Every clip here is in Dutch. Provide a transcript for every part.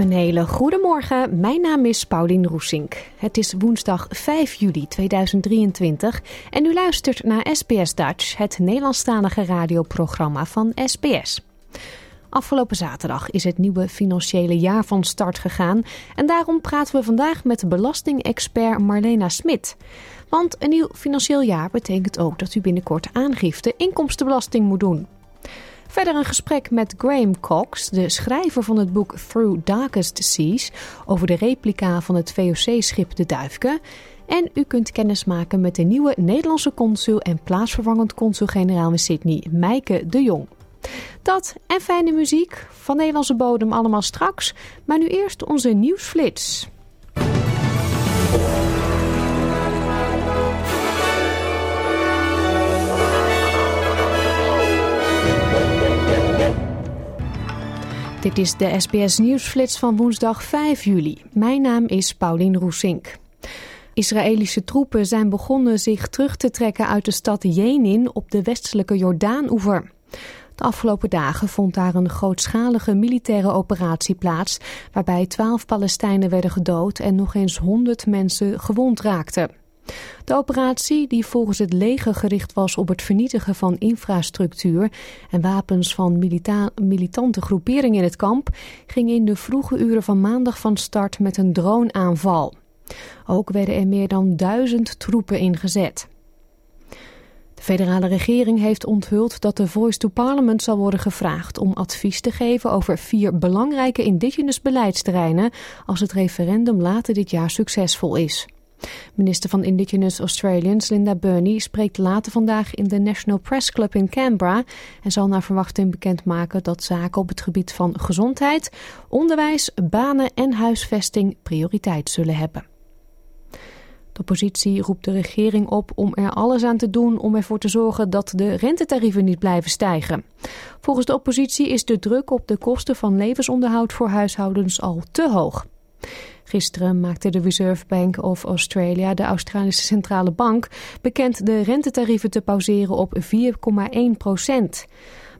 Een hele goede morgen. Mijn naam is Paulien Roesink. Het is woensdag 5 juli 2023 en u luistert naar SBS Dutch, het Nederlandstalige radioprogramma van SBS. Afgelopen zaterdag is het nieuwe financiële jaar van start gegaan en daarom praten we vandaag met belastingexpert Marlena Smit. Want een nieuw financieel jaar betekent ook dat u binnenkort aangifte inkomstenbelasting moet doen. Verder een gesprek met Graham Cox, de schrijver van het boek Through Darkest Seas, over de replica van het VOC-schip De Duifke. En u kunt kennis maken met de nieuwe Nederlandse consul en plaatsvervangend consul-generaal in Sydney, Meike de Jong. Dat en fijne muziek van Nederlandse bodem allemaal straks, maar nu eerst onze nieuwsflits. Dit is de SBS Nieuwsflits van woensdag 5 juli. Mijn naam is Paulien Roesink. Israëlische troepen zijn begonnen zich terug te trekken uit de stad Jenin op de westelijke Jordaan-oever. De afgelopen dagen vond daar een grootschalige militaire operatie plaats, waarbij 12 Palestijnen werden gedood en nog eens 100 mensen gewond raakten. De operatie, die volgens het leger gericht was op het vernietigen van infrastructuur en wapens van militante groeperingen in het kamp, ging in de vroege uren van maandag van start met een droneaanval. Ook werden er meer dan duizend troepen ingezet. De federale regering heeft onthuld dat de Voice to Parliament zal worden gevraagd om advies te geven over vier belangrijke indigenous beleidsterreinen als het referendum later dit jaar succesvol is. Minister van Indigenous Australians Linda Burney spreekt later vandaag in de National Press Club in Canberra en zal naar verwachting bekendmaken dat zaken op het gebied van gezondheid, onderwijs, banen en huisvesting prioriteit zullen hebben. De oppositie roept de regering op om er alles aan te doen om ervoor te zorgen dat de rentetarieven niet blijven stijgen. Volgens de oppositie is de druk op de kosten van levensonderhoud voor huishoudens al te hoog. Gisteren maakte de Reserve Bank of Australia, de Australische Centrale Bank, bekend de rentetarieven te pauzeren op 4,1 procent.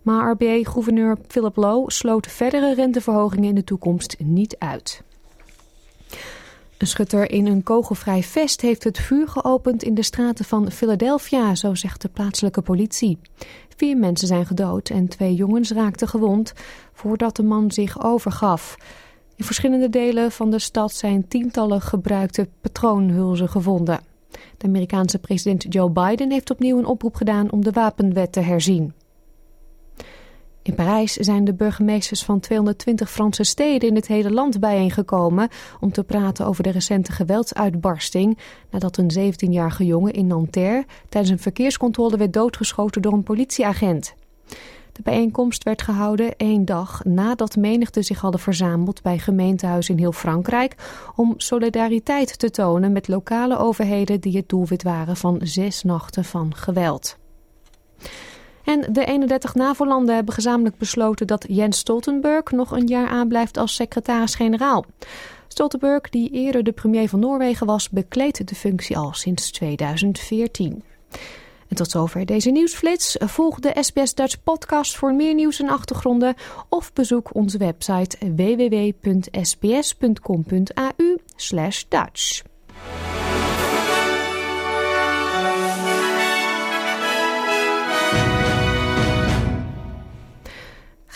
Maar RBA-gouverneur Philip Lowe sloot verdere renteverhogingen in de toekomst niet uit. Een schutter in een kogelvrij vest heeft het vuur geopend in de straten van Philadelphia, zo zegt de plaatselijke politie. Vier mensen zijn gedood en twee jongens raakten gewond voordat de man zich overgaf. In verschillende delen van de stad zijn tientallen gebruikte patroonhulzen gevonden. De Amerikaanse president Joe Biden heeft opnieuw een oproep gedaan om de wapenwet te herzien. In Parijs zijn de burgemeesters van 220 Franse steden in het hele land bijeengekomen om te praten over de recente geweldsuitbarsting nadat een 17-jarige jongen in Nanterre tijdens een verkeerscontrole werd doodgeschoten door een politieagent. De bijeenkomst werd gehouden één dag nadat menigte zich hadden verzameld bij gemeentehuizen in heel Frankrijk om solidariteit te tonen met lokale overheden die het doelwit waren van zes nachten van geweld. En de 31 NAVO-landen hebben gezamenlijk besloten dat Jens Stoltenberg nog een jaar aanblijft als secretaris-generaal. Stoltenberg, die eerder de premier van Noorwegen was, bekleedt de functie al sinds 2014. En tot zover deze nieuwsflits. Volg de SBS Dutch podcast voor meer nieuws en achtergronden of bezoek onze website www.sbs.com.au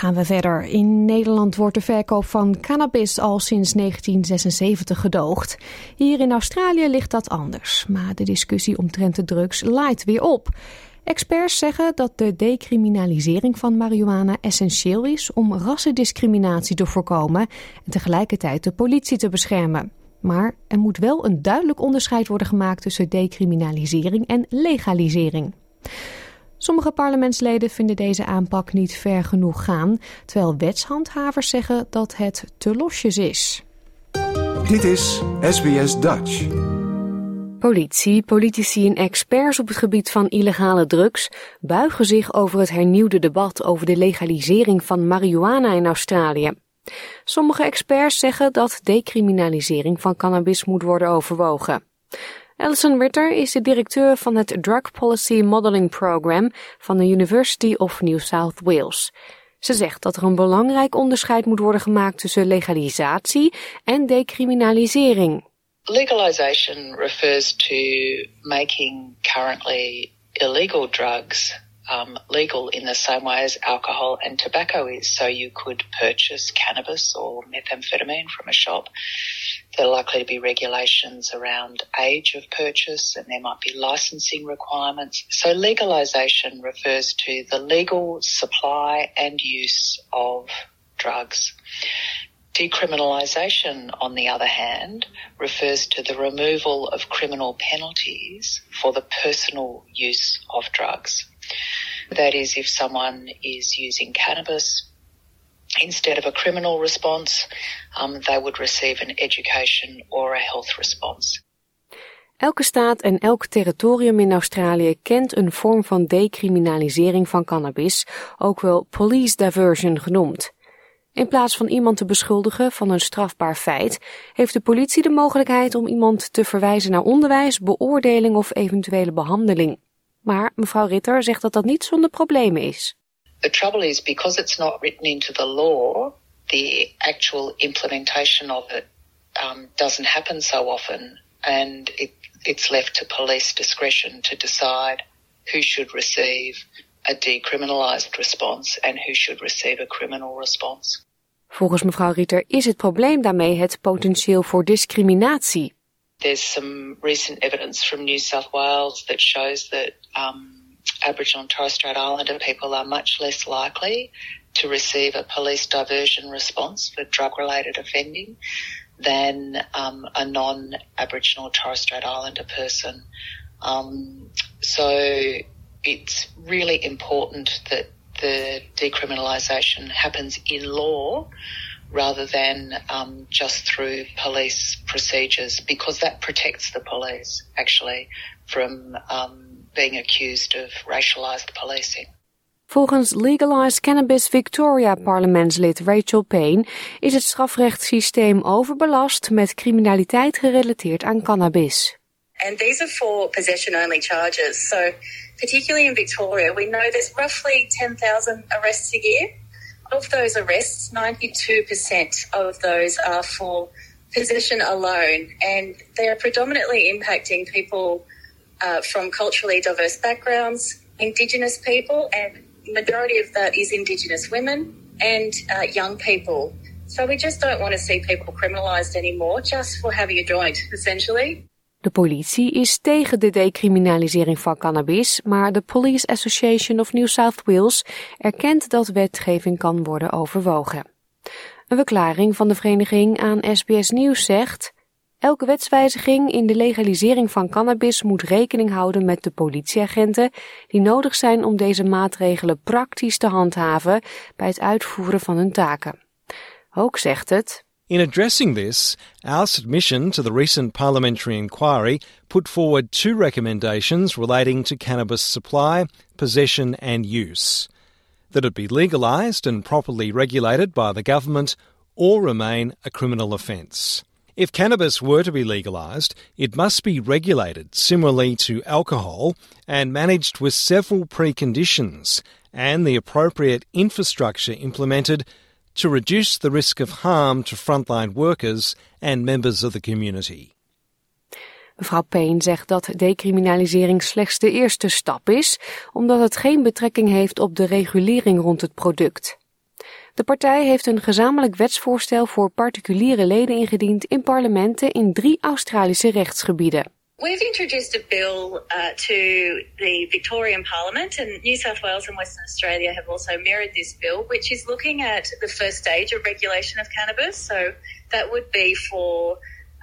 gaan we verder. In Nederland wordt de verkoop van cannabis al sinds 1976 gedoogd. Hier in Australië ligt dat anders. Maar de discussie omtrent de drugs laait weer op. Experts zeggen dat de decriminalisering van marihuana essentieel is om rassendiscriminatie te voorkomen en tegelijkertijd de politie te beschermen. Maar er moet wel een duidelijk onderscheid worden gemaakt tussen decriminalisering en legalisering. Sommige parlementsleden vinden deze aanpak niet ver genoeg gaan, terwijl wetshandhavers zeggen dat het te losjes is. Dit is SBS Dutch. Politie, politici en experts op het gebied van illegale drugs buigen zich over het hernieuwde debat over de legalisering van marihuana in Australië. Sommige experts zeggen dat decriminalisering van cannabis moet worden overwogen. Alison Ritter is de directeur van het Drug Policy Modeling Program van de University of New South Wales. Ze zegt dat er een belangrijk onderscheid moet worden gemaakt tussen legalisatie en decriminalisering. Legalization refers to making currently illegal drugs um, legal in the same way as alcohol and tobacco is. So you could purchase cannabis or methamphetamine from a shop. There are likely to be regulations around age of purchase and there might be licensing requirements. So legalization refers to the legal supply and use of drugs. Decriminalisation, on the other hand, refers to the removal of criminal penalties for the personal use of drugs. That is, if someone is using cannabis instead of a criminal response, um, they would receive an education or a health response. Elke staat en elk territorium in Australië kent een vorm van decriminalisering van cannabis, ook wel police diversion genoemd. In plaats van iemand te beschuldigen van een strafbaar feit, heeft de politie de mogelijkheid om iemand te verwijzen naar onderwijs, beoordeling of eventuele behandeling. Maar mevrouw Ritter zegt dat dat niet zonder problemen is. The trouble is because it's not written into the law, the actual implementation of it um, doesn't happen so often, and it, it's left to police discretion to decide who should receive a decriminalized response and who should receive a criminal response. Volgens mevrouw Ritter is het probleem daarmee het potentieel voor discriminatie. There's some recent evidence from New South Wales that shows that um, Aboriginal and Torres Strait Islander people are much less likely to receive a police diversion response for drug-related offending than um, a non-Aboriginal Torres Strait Islander person. Um, so it's really important that the decriminalisation happens in law rather than um, just through police procedures because that protects the police actually from um, being accused of racialised policing. Volgens Legalized Cannabis Victoria parlementslid Rachel Payne is het strafrechtssysteem overbelast met criminaliteit gerelateerd aan cannabis. And these are for possession only charges. So particularly in Victoria, we know there's roughly 10,000 arrests a year. Of those arrests, 92% of those are for possession alone, and they are predominantly impacting people uh, from culturally diverse backgrounds, Indigenous people, and majority of that is Indigenous women and uh, young people. So we just don't want to see people criminalised anymore just for having a joint, essentially. De politie is tegen de decriminalisering van cannabis, maar de Police Association of New South Wales erkent dat wetgeving kan worden overwogen. Een verklaring van de vereniging aan SBS Nieuws zegt... Elke wetswijziging in de legalisering van cannabis moet rekening houden met de politieagenten die nodig zijn om deze maatregelen praktisch te handhaven bij het uitvoeren van hun taken. Ook zegt het, In addressing this, our submission to the recent parliamentary inquiry put forward two recommendations relating to cannabis supply, possession, and use that it be legalised and properly regulated by the government or remain a criminal offence. If cannabis were to be legalised, it must be regulated similarly to alcohol and managed with several preconditions and the appropriate infrastructure implemented to reduce the risk of harm to frontline workers and members of the community. Mevrouw Payne zegt dat decriminalisering slechts de eerste stap is, omdat het geen betrekking heeft op de regulering rond het product. De partij heeft een gezamenlijk wetsvoorstel voor particuliere leden ingediend in parlementen in drie Australische rechtsgebieden. We've introduced a bill uh, to the Victorian Parliament, and New South Wales and Western Australia have also mirrored this bill, which is looking at the first stage of regulation of cannabis. So that would be for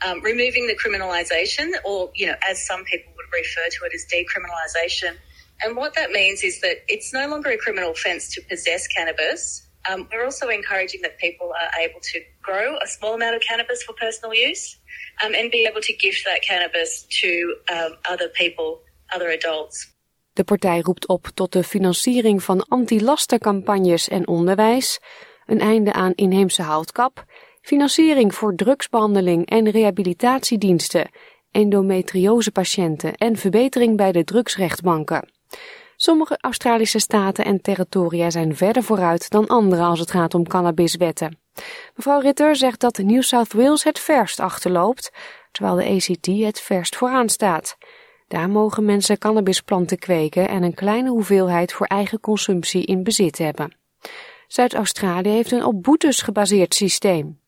um, removing the criminalisation, or you know, as some people would refer to it as decriminalisation. And what that means is that it's no longer a criminal offence to possess cannabis. Um, we're also encouraging that people are able to grow a small amount of cannabis for personal use um, and be able to gift that cannabis to um, other people, other adults. De partij roept op tot de financiering van anti-lastercampagnes en onderwijs, een einde aan inheemse houtkap, financiering voor drugsbehandeling en rehabilitatiediensten, endometriosepatiënten en verbetering bij de drugsrechtbanken. Sommige Australische staten en territoria zijn verder vooruit dan andere als het gaat om cannabiswetten. Mevrouw Ritter zegt dat New South Wales het verst achterloopt, terwijl de ACT het verst vooraan staat. Daar mogen mensen cannabisplanten kweken en een kleine hoeveelheid voor eigen consumptie in bezit hebben. Zuid-Australië heeft een op boetes gebaseerd systeem.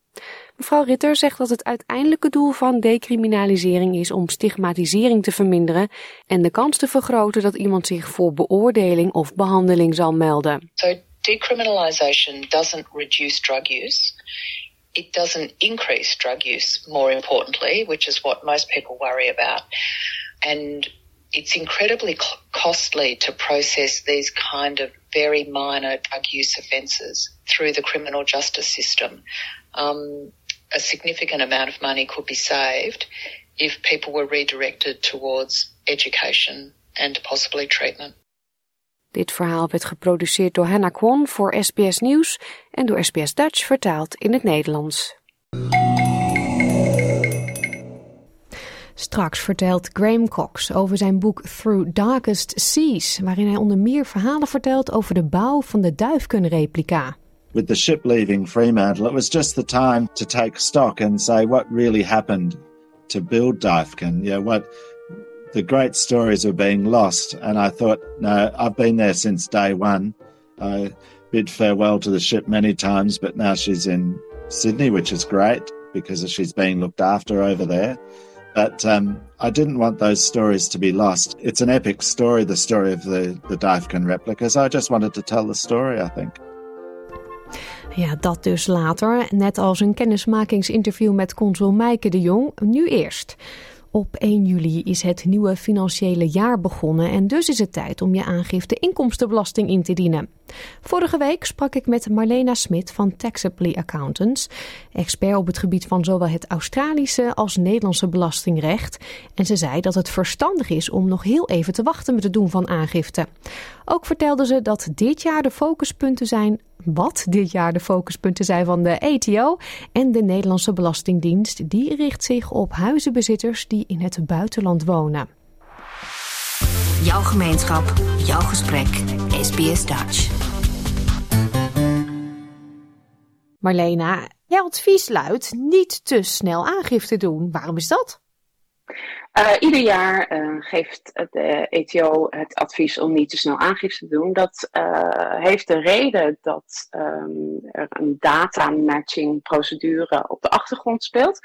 Mevrouw Ritter zegt dat het uiteindelijke doel van decriminalisering is om stigmatisering te verminderen en de kans te vergroten dat iemand zich voor beoordeling of behandeling zal melden. So decriminalisation doesn't reduce drug use. It doesn't increase drug use, more importantly, which is what most people worry about. And it's incredibly costly to process these kind of very minor drug use offences through the criminal justice system. Um, a significant amount of money could be saved if people were redirected towards education and possibly treatment. Dit verhaal werd geproduceerd door Hannah Kwon voor SBS Nieuws en door SBS Dutch vertaald in het Nederlands. Straks vertelt Graham Cox over zijn boek Through Darkest Seas, waarin hij onder meer verhalen vertelt over de bouw van de Duifken-replica. With the ship leaving Fremantle, it was just the time to take stock and say what really happened to build Difkin. You know, what the great stories were being lost. And I thought, no, I've been there since day one. I bid farewell to the ship many times, but now she's in Sydney, which is great because she's being looked after over there. But um, I didn't want those stories to be lost. It's an epic story, the story of the, the Difkin replicas. I just wanted to tell the story, I think. Ja, dat dus later. Net als een kennismakingsinterview met consul Meike de Jong. Nu eerst. Op 1 juli is het nieuwe financiële jaar begonnen en dus is het tijd om je aangifte inkomstenbelasting in te dienen. Vorige week sprak ik met Marlena Smit van Taxably Accountants, expert op het gebied van zowel het Australische als Nederlandse belastingrecht. En ze zei dat het verstandig is om nog heel even te wachten met het doen van aangifte. Ook vertelde ze dat dit jaar de focuspunten zijn wat dit jaar de focuspunten zijn van de ATO en de Nederlandse Belastingdienst. Die richt zich op huizenbezitters die in het buitenland wonen. Jouw gemeenschap, jouw gesprek, SBS Dutch. Marlena, jouw advies luidt niet te snel aangifte doen. Waarom is dat? Uh, ieder jaar uh, geeft de ETO het advies om niet te snel aangifte te doen. Dat heeft de reden dat um, er een data matching procedure op de achtergrond speelt.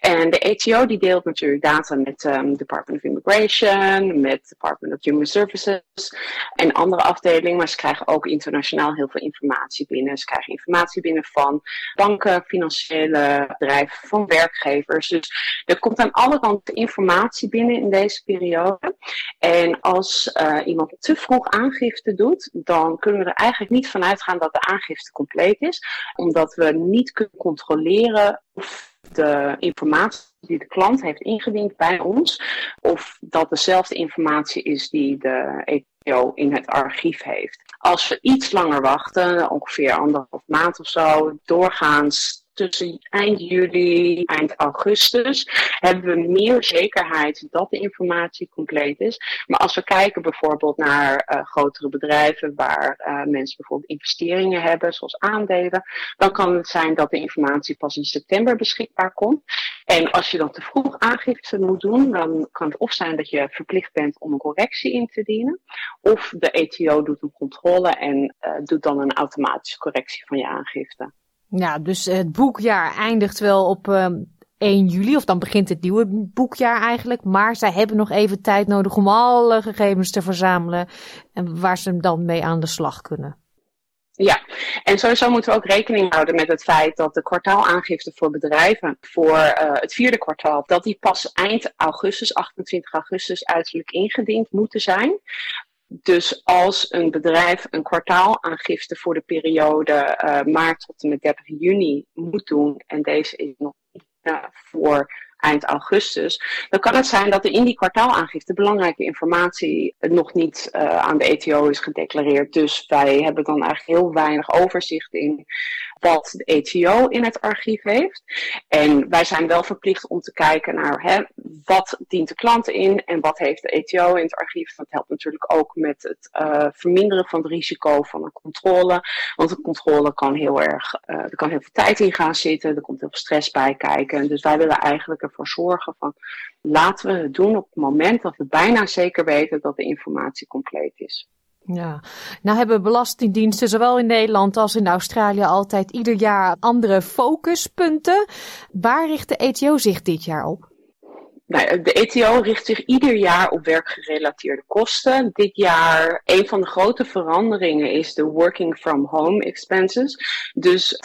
En de ETO die deelt natuurlijk data met um, Department of Immigration, met Department of Human Services en andere afdelingen. Maar ze krijgen ook internationaal heel veel informatie binnen. Ze krijgen informatie binnen van banken, financiële bedrijven, van werkgevers. Dus er komt aan alle kanten informatie binnen in deze periode. En als uh, iemand te vroeg aangifte doet, dan kunnen we er eigenlijk niet van uitgaan dat de aangifte compleet is, omdat we niet kunnen controleren of de informatie die de klant heeft ingediend bij ons, of dat dezelfde informatie is die de EPO in het archief heeft. Als we iets langer wachten, ongeveer anderhalf maand of zo, doorgaans tussen eind juli, eind augustus, hebben we meer zekerheid dat de informatie compleet is. Maar als we kijken bijvoorbeeld naar uh, grotere bedrijven waar uh, mensen bijvoorbeeld investeringen hebben, zoals aandelen, dan kan het zijn dat de informatie pas in september beschikbaar komt. En als je dan te vroeg aangifte moet doen, dan kan het of zijn dat je verplicht bent om een correctie in te dienen, of de ETO doet een controle en uh, doet dan een automatische correctie van je aangifte. Ja, dus het boekjaar eindigt wel op uh, 1 juli, of dan begint het nieuwe boekjaar eigenlijk. Maar zij hebben nog even tijd nodig om alle gegevens te verzamelen en waar ze dan mee aan de slag kunnen. Ja, en sowieso moeten we ook rekening houden met het feit dat de kwartaalaangifte voor bedrijven voor uh, het vierde kwartaal, dat die pas eind augustus, 28 augustus, uiterlijk ingediend moeten zijn. Dus als een bedrijf een kwartaalaangifte voor de periode uh, maart tot en met 30 juni moet doen, en deze is nog uh, voor eind augustus, dan kan het zijn dat er in die kwartaalaangifte belangrijke informatie nog niet uh, aan de ETO is gedeclareerd. Dus wij hebben dan eigenlijk heel weinig overzicht in wat de ETO in het archief heeft. En wij zijn wel verplicht om te kijken naar hè, wat dient de klant in en wat heeft de ETO in het archief. Dat helpt natuurlijk ook met het uh, verminderen van het risico van een controle. Want een controle kan heel erg, uh, er kan heel veel tijd in gaan zitten, er komt heel veel stress bij kijken. Dus wij willen eigenlijk ervoor zorgen van laten we het doen op het moment dat we bijna zeker weten dat de informatie compleet is. Ja, nou hebben belastingdiensten zowel in Nederland als in Australië altijd ieder jaar andere focuspunten. Waar richt de ETO zich dit jaar op? Nou, de ETO richt zich ieder jaar op werkgerelateerde kosten. Dit jaar, een van de grote veranderingen is de working from home expenses. Dus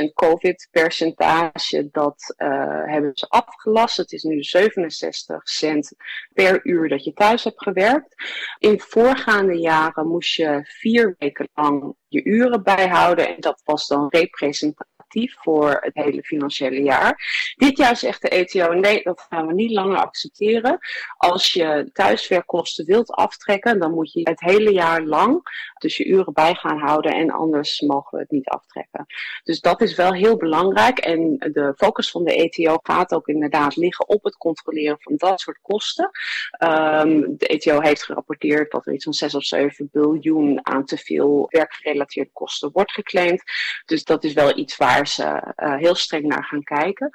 80% COVID-percentage, dat uh, hebben ze afgelast. Het is nu 67 cent per uur dat je thuis hebt gewerkt. In voorgaande jaren moest je vier weken lang je uren bijhouden en dat was dan representatief voor het hele financiële jaar. Dit jaar zegt de ETO, nee, dat gaan we niet langer accepteren. Als je thuiswerkkosten wilt aftrekken, dan moet je het hele jaar lang dus je uren bij gaan houden en anders mogen we het niet aftrekken. Dus dat is wel heel belangrijk en de focus van de ETO gaat ook inderdaad liggen op het controleren van dat soort kosten. Um, de ETO heeft gerapporteerd dat er iets van 6 of 7 biljoen aan te veel werkgerelateerde kosten wordt geclaimd. Dus dat is wel iets waar waar ze uh, heel streng naar gaan kijken.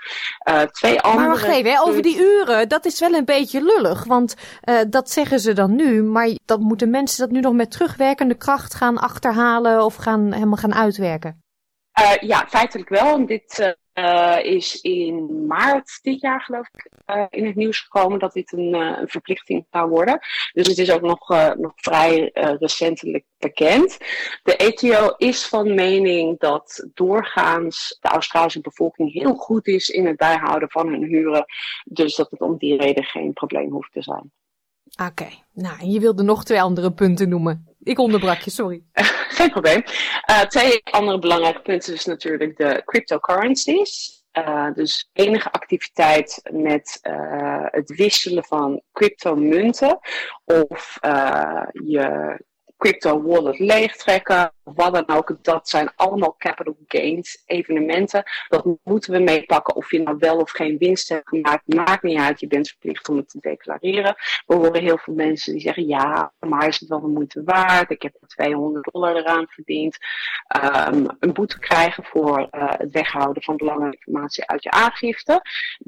Uh, twee andere... Maar wacht even, hè, over die uren, dat is wel een beetje lullig. Want uh, dat zeggen ze dan nu, maar dat moeten mensen dat nu nog met terugwerkende kracht gaan achterhalen of gaan, helemaal gaan uitwerken? ja, feitelijk wel. Dit uh, is in maart dit jaar, geloof ik, uh, in het nieuws gekomen dat dit een, uh, een verplichting zou worden. Dus het is ook nog, nog vrij recentelijk bekend. De ETO is van mening dat doorgaans de Australische bevolking heel goed is in het bijhouden van hun huren. Dus dat het om die reden geen probleem hoeft te zijn. Oké, nou, je wilde nog twee andere punten noemen. Ik onderbrak je, sorry. Geen probleem. Uh, twee andere belangrijke punten is natuurlijk de cryptocurrencies. Uh, dus enige activiteit met uh, het wisselen van cryptomunten of je crypto wallet leegtrekken wat dan ook. Dat zijn allemaal capital gains evenementen. Dat moeten we meepakken. Of je nou wel of geen winst hebt gemaakt, maakt niet uit. Je bent verplicht om het te declareren. We horen heel veel mensen die zeggen, ja, maar is het wel de moeite waard? Ik heb 200 dollar eraan verdiend. Um, een boete krijgen voor uh, het weghouden van belangrijke informatie uit je aangifte.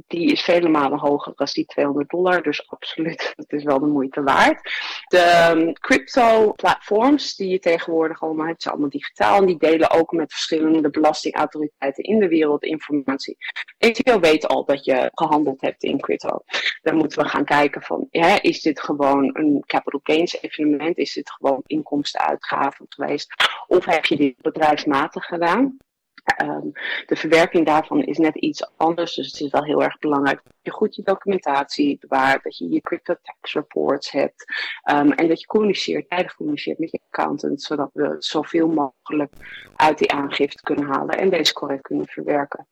Die is vele malen hoger dan die 200 dollar. Dus absoluut, het is wel de moeite waard. De um, crypto platforms die je tegenwoordig allemaal hebt, allemaal digitaal en die delen ook met verschillende belastingautoriteiten in de wereld informatie. ETO weet al dat je gehandeld hebt in crypto. Dan moeten we gaan kijken van, ja, is dit gewoon een capital gains evenement? Is dit gewoon inkomstenuitgaven geweest? Of heb je dit bedrijfsmatig gedaan? Um, de verwerking daarvan is net iets anders, dus het is wel heel erg belangrijk dat je goed je documentatie bewaart, dat je je crypto tax reports hebt um, en dat je communiceert, tijdig communiceert met je accountant, zodat we zoveel mogelijk uit die aangifte kunnen halen en deze correct kunnen verwerken.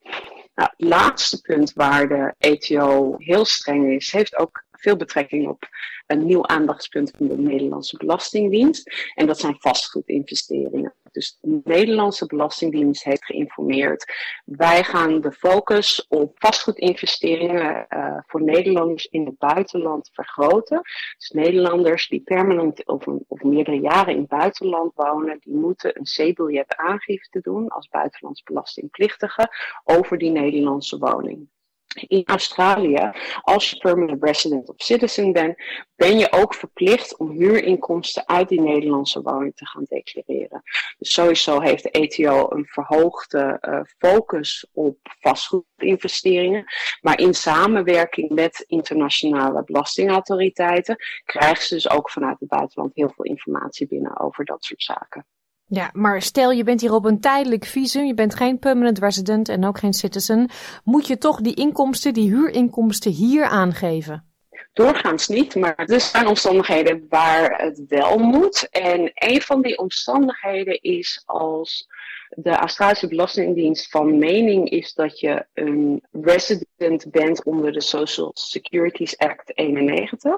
Nou, laatste punt waar de ETO heel streng is, heeft ook veel betrekking op een nieuw aandachtspunt van de Nederlandse Belastingdienst. En dat zijn vastgoedinvesteringen. Dus de Nederlandse Belastingdienst heeft geïnformeerd. Wij gaan de focus op vastgoedinvesteringen uh, voor Nederlanders in het buitenland vergroten. Dus Nederlanders die permanent of, of meerdere jaren in het buitenland wonen, die moeten een C-biljet aangifte doen als buitenlands belastingplichtige over die Nederlandse woning in Australië, als je permanent resident of citizen bent, ben je ook verplicht om huurinkomsten uit die Nederlandse woning te gaan declareren. Dus sowieso heeft de ETO een verhoogde uh, focus op vastgoedinvesteringen. Maar in samenwerking met internationale belastingautoriteiten krijgen ze dus ook vanuit het buitenland heel veel informatie binnen over dat soort zaken. Ja, maar stel je bent hier op een tijdelijk visum, je bent geen permanent resident en ook geen citizen, moet je toch die inkomsten, die huurinkomsten hier aangeven? Doorgaans niet, maar er zijn omstandigheden waar het wel moet. En een van die omstandigheden is als de Australische Belastingdienst van mening is dat je een resident bent onder de Social Securities Act 91.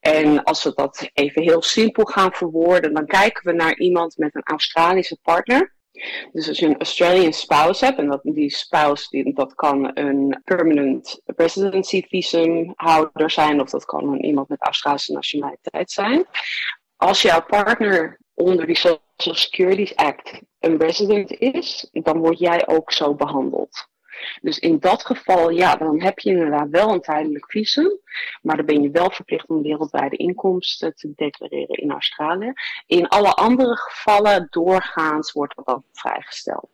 En als we dat even heel simpel gaan verwoorden, dan kijken we naar iemand met een Australische partner. Dus als je een Australian spouse hebt, en dat, die spouse die, dat kan een permanent residency visum houder zijn, of dat kan een iemand met Australische nationaliteit zijn. Als jouw partner onder die Social Security Act een resident is, dan word jij ook zo behandeld. Dus in dat geval, ja, dan heb je inderdaad wel een tijdelijk visum, maar dan ben je wel verplicht om wereldwijde inkomsten te declareren in Australië. In alle andere gevallen, doorgaans, wordt dat dan vrijgesteld.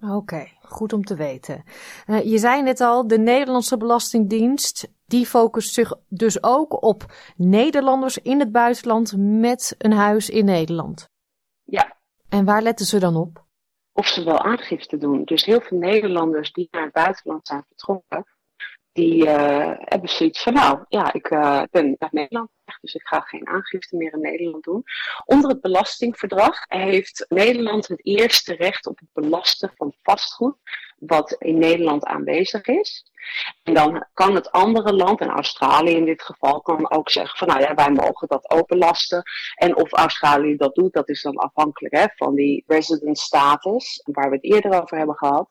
Oké, goed om te weten. Uh, je zei net al, de Nederlandse Belastingdienst, die focust zich dus ook op Nederlanders in het buitenland met een huis in Nederland. Ja. En waar letten ze dan op? Of ze wel aangifte doen. Dus heel veel Nederlanders die naar het buitenland zijn vertrokken, die uh, hebben zoiets van, nou ja, ik uh, ben naar Nederland dus ik ga geen aangifte meer in Nederland doen. Onder het belastingverdrag heeft Nederland het eerste recht op het belasten van vastgoed wat in Nederland aanwezig is. En dan kan het andere land, en Australië in dit geval, kan ook zeggen van nou ja, wij mogen dat openlasten. En of Australië dat doet, dat is dan afhankelijk hè, van die resident status, waar we het eerder over hebben gehad.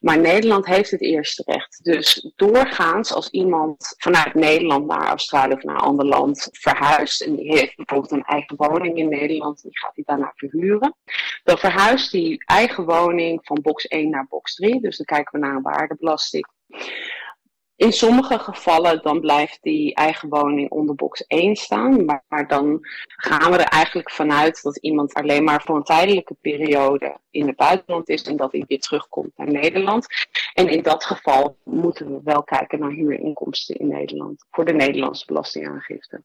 Maar Nederland heeft het eerste recht. Dus doorgaans als iemand vanuit Nederland naar Australië of naar een ander land verhuist, en die heeft bijvoorbeeld een eigen woning in Nederland, die gaat hij daarna verhuren, dan verhuist die eigen woning van box 1 naar box 3. Dus dan kijken we naar een waardebelasting. In sommige gevallen dan blijft die eigen woning onder box 1 staan. Maar, maar, dan gaan we er eigenlijk vanuit dat iemand alleen maar voor een tijdelijke periode in het buitenland is en dat hij weer terugkomt naar Nederland. En in dat geval moeten we wel kijken naar huurinkomsten in Nederland voor de Nederlandse belastingaangifte.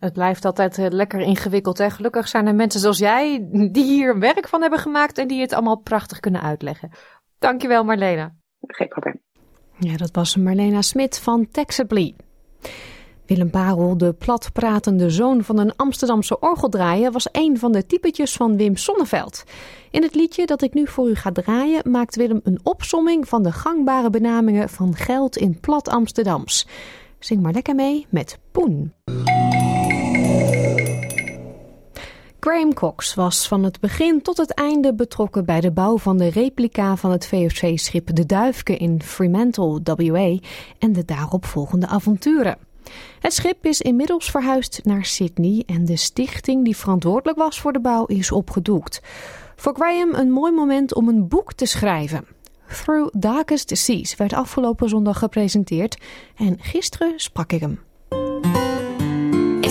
Het blijft altijd eh, lekker ingewikkeld. Hè? Gelukkig zijn er mensen zoals jij die hier werk van hebben gemaakt en die het allemaal prachtig kunnen uitleggen. Dankjewel Marlena. Geen probleem. Ja, dat was Marlena Smit van Texably. Willem Parel, de platpratende zoon van een Amsterdamse orgeldraaier, was een van de typetjes van Wim Sonneveld. In het liedje dat ik nu voor u ga draaien, maakt Willem een opsomming van de gangbare benamingen van geld in plat Amsterdams. Zing maar lekker mee met Poen. Graham Cox was van het begin tot het einde betrokken bij de bouw van de replica van het VOC-schip De Duifke in Fremantle, WA en de daaropvolgende avonturen. Het schip is inmiddels verhuisd naar Sydney en de stichting die verantwoordelijk was voor de bouw is opgedoekt. Voor Graham een mooi moment om een boek te schrijven. Through Darkest Seas werd afgelopen zondag gepresenteerd en gisteren sprak ik hem.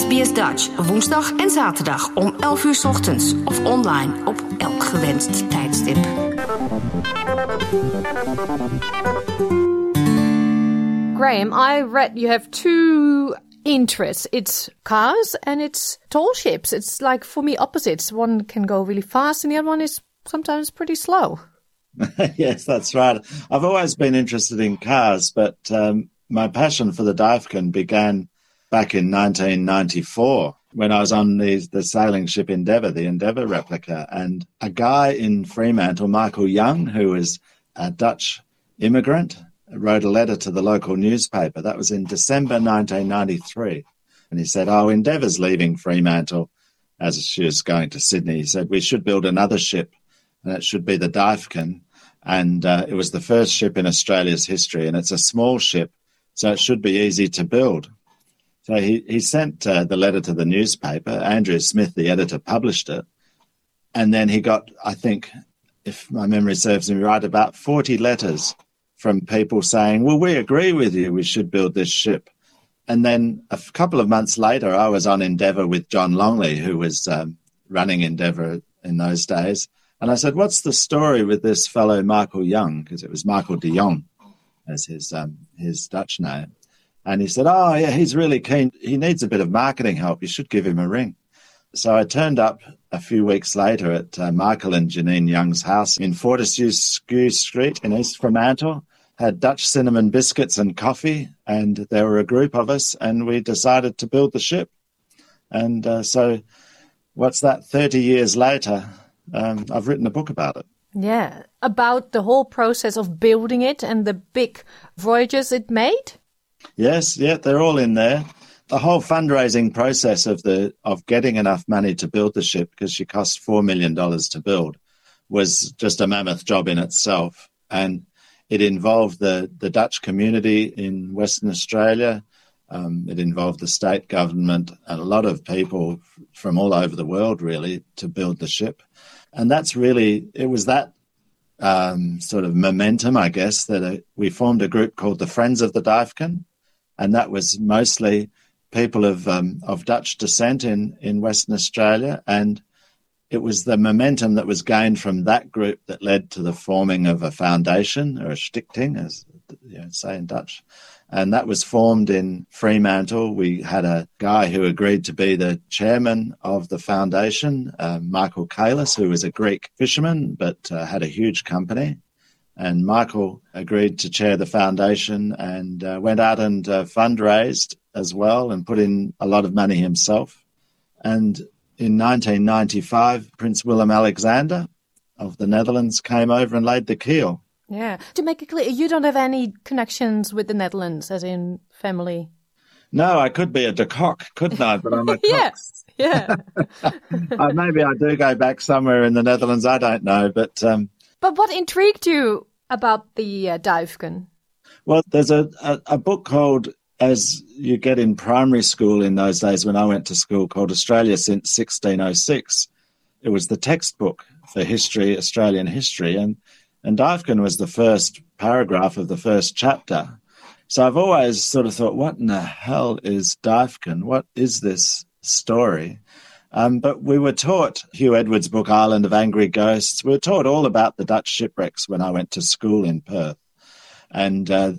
SBS Dutch, woensdag en zaterdag om 11 uur ochtends of online op elk gewenst tijdstip. Graham, I read you have two interests. It's cars and it's tall ships. It's like for me opposites. One can go really fast and the other one is sometimes pretty slow. yes, that's right. I've always been interested in cars, but um, my passion for the Difkin began back in 1994 when I was on the, the sailing ship Endeavour, the Endeavour replica. And a guy in Fremantle, Michael Young, who is a Dutch immigrant, wrote a letter to the local newspaper. That was in December 1993. And he said, Oh, Endeavour's leaving Fremantle as she was going to Sydney. He said, We should build another ship and it should be the Dyfken. And uh, it was the first ship in Australia's history, and it's a small ship, so it should be easy to build. So he, he sent uh, the letter to the newspaper. Andrew Smith, the editor, published it. And then he got, I think, if my memory serves me right, about 40 letters from people saying, Well, we agree with you, we should build this ship. And then a couple of months later, I was on Endeavour with John Longley, who was um, running Endeavour in those days. And I said, What's the story with this fellow Michael Young? Because it was Michael de Jong as his, um, his Dutch name. And he said, Oh, yeah, he's really keen. He needs a bit of marketing help. You should give him a ring. So I turned up a few weeks later at uh, Michael and Janine Young's house in Fortescue Street in East Fremantle had Dutch cinnamon biscuits and coffee, and there were a group of us, and we decided to build the ship. And uh, so, what's that? Thirty years later, um, I've written a book about it. Yeah, about the whole process of building it and the big voyages it made. Yes, yeah, they're all in there. The whole fundraising process of the of getting enough money to build the ship, because she cost four million dollars to build, was just a mammoth job in itself. And it involved the, the Dutch community in Western Australia. Um, it involved the state government and a lot of people from all over the world, really, to build the ship. And that's really, it was that um, sort of momentum, I guess, that uh, we formed a group called the Friends of the Dyfken. And that was mostly people of, um, of Dutch descent in, in Western Australia. And it was the momentum that was gained from that group that led to the forming of a foundation or a stichting, as you know, say in Dutch. And that was formed in Fremantle. We had a guy who agreed to be the chairman of the foundation, uh, Michael Kalis, who was a Greek fisherman but uh, had a huge company. And Michael agreed to chair the foundation and uh, went out and uh, fundraised as well and put in a lot of money himself. And in 1995, Prince Willem Alexander of the Netherlands came over and laid the keel. Yeah. To make it clear, you don't have any connections with the Netherlands, as in family. No, I could be a de Kock, couldn't I? But I'm a yes. Yeah. uh, maybe I do go back somewhere in the Netherlands. I don't know, but um, but what intrigued you about the uh, Dyfken? Well, there's a, a, a book called as you get in primary school in those days when I went to school called Australia since 1606. It was the textbook for history, Australian history, and and Dyfken was the first paragraph of the first chapter. So I've always sort of thought, what in the hell is Dyfken? What is this story? Um, but we were taught Hugh Edwards' book, Island of Angry Ghosts. We were taught all about the Dutch shipwrecks when I went to school in Perth. And uh,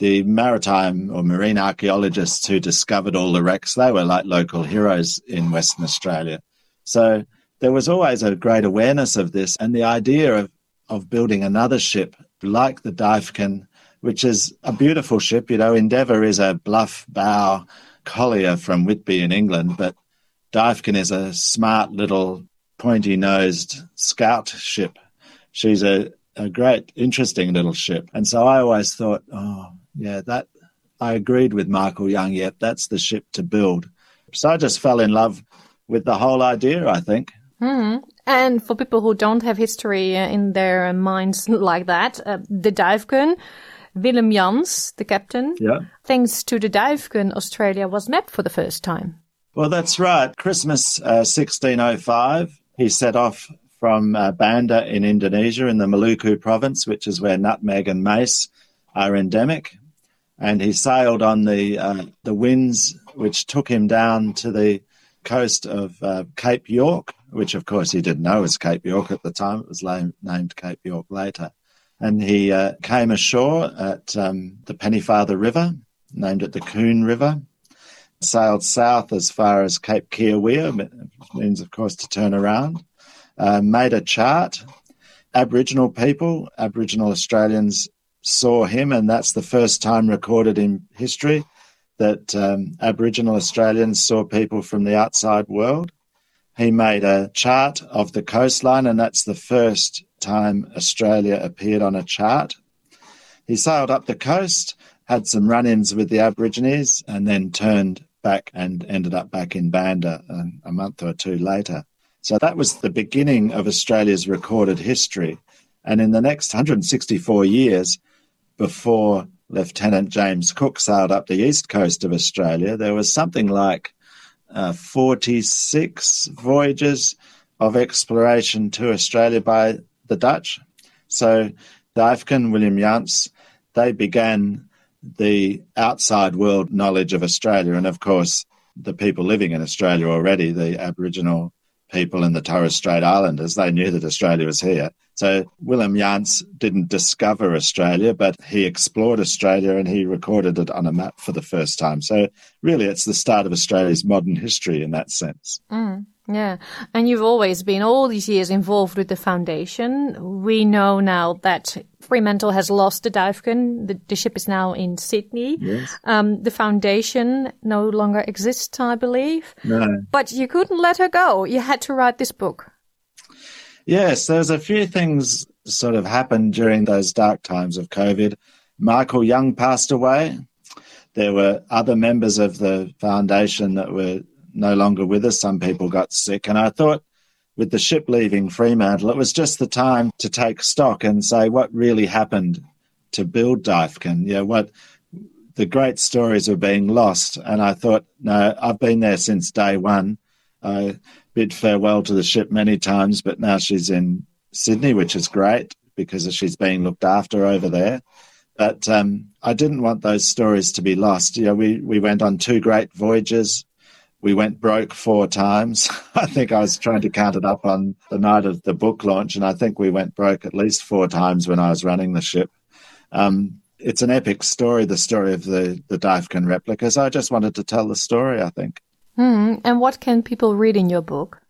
the maritime or marine archaeologists who discovered all the wrecks, they were like local heroes in Western Australia. So there was always a great awareness of this and the idea of, of building another ship like the Dyfken, which is a beautiful ship. You know, Endeavour is a bluff bow collier from Whitby in England, but Dyfken is a smart little pointy nosed scout ship. She's a, a great, interesting little ship. And so I always thought, oh, yeah, that I agreed with Michael Young. Yep, that's the ship to build. So I just fell in love with the whole idea. I think. Mm-hmm. And for people who don't have history uh, in their minds like that, uh, the Dyfken, Willem Jans, the captain, yeah. thanks to the Dyfken, Australia was mapped for the first time. Well, that's right. Christmas uh, 1605, he set off from uh, Banda in Indonesia in the Maluku province, which is where nutmeg and mace are endemic and he sailed on the uh, the winds, which took him down to the coast of uh, Cape York, which of course he didn't know was Cape York at the time. It was named Cape York later. And he uh, came ashore at um, the Pennefather River, named it the Coon River, sailed south as far as Cape Kiawea, means, of course, to turn around, uh, made a chart. Aboriginal people, Aboriginal Australians saw him, and that's the first time recorded in history that um, Aboriginal Australians saw people from the outside world. He made a chart of the coastline, and that's the first time Australia appeared on a chart. He sailed up the coast, had some run ins with the Aborigines, and then turned back and ended up back in Banda a, a month or two later. So that was the beginning of Australia's recorded history. And in the next 164 years, before Lieutenant James Cook sailed up the east coast of Australia, there was something like Uh, 46 voyages of exploration to Australia by the Dutch. So Dyfken, William Jans, they began the outside world knowledge of Australia. And of course, the people living in Australia already, the Aboriginal people and the Torres Strait Islanders, they knew that Australia was here. So Willem Jans didn't discover Australia, but he explored Australia and he recorded it on a map for the first time. So really, it's the start of Australia's modern history in that sense. Mm. Yeah. And you've always been all these years involved with the foundation. We know now that Fremantle has lost the Dyfken. The, the ship is now in Sydney. Yes. Um, the foundation no longer exists, I believe. No. But you couldn't let her go. You had to write this book. Yes, there's a few things sort of happened during those dark times of COVID. Michael Young passed away. There were other members of the foundation that were no longer with us. Some people got sick. And I thought with the ship leaving Fremantle, it was just the time to take stock and say what really happened to build Dyfken. You know, what the great stories were being lost. And I thought, no, I've been there since day one. I bid farewell to the ship many times, but now she's in Sydney, which is great because she's being looked after over there. But um, I didn't want those stories to be lost. You know, we, we went on two great voyages we went broke four times. I think I was trying to count it up on the night of the book launch, and I think we went broke at least four times when I was running the ship. Um, it's an epic story, the story of the, the Dyfken replicas. I just wanted to tell the story, I think. Hmm. And what can people read in your book?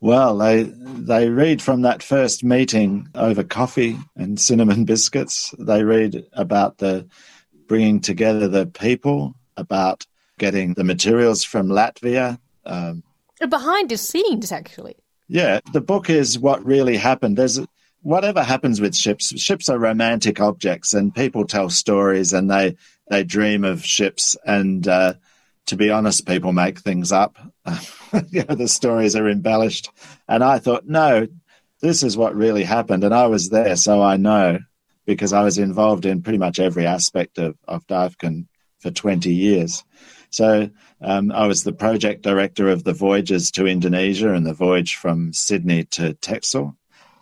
Well, they they read from that first meeting over coffee and cinnamon biscuits. They read about the bringing together the people, about getting the materials from Latvia. Um, Behind the scenes, actually. Yeah, the book is what really happened. There's whatever happens with ships. Ships are romantic objects, and people tell stories, and they they dream of ships. And uh, to be honest, people make things up. you know, the stories are embellished. And I thought, no, this is what really happened, and I was there, so I know because I was involved in pretty much every aspect of of Dyfken for twenty years. So um, I was the project director of the voyages to Indonesia and the voyage from Sydney to Texel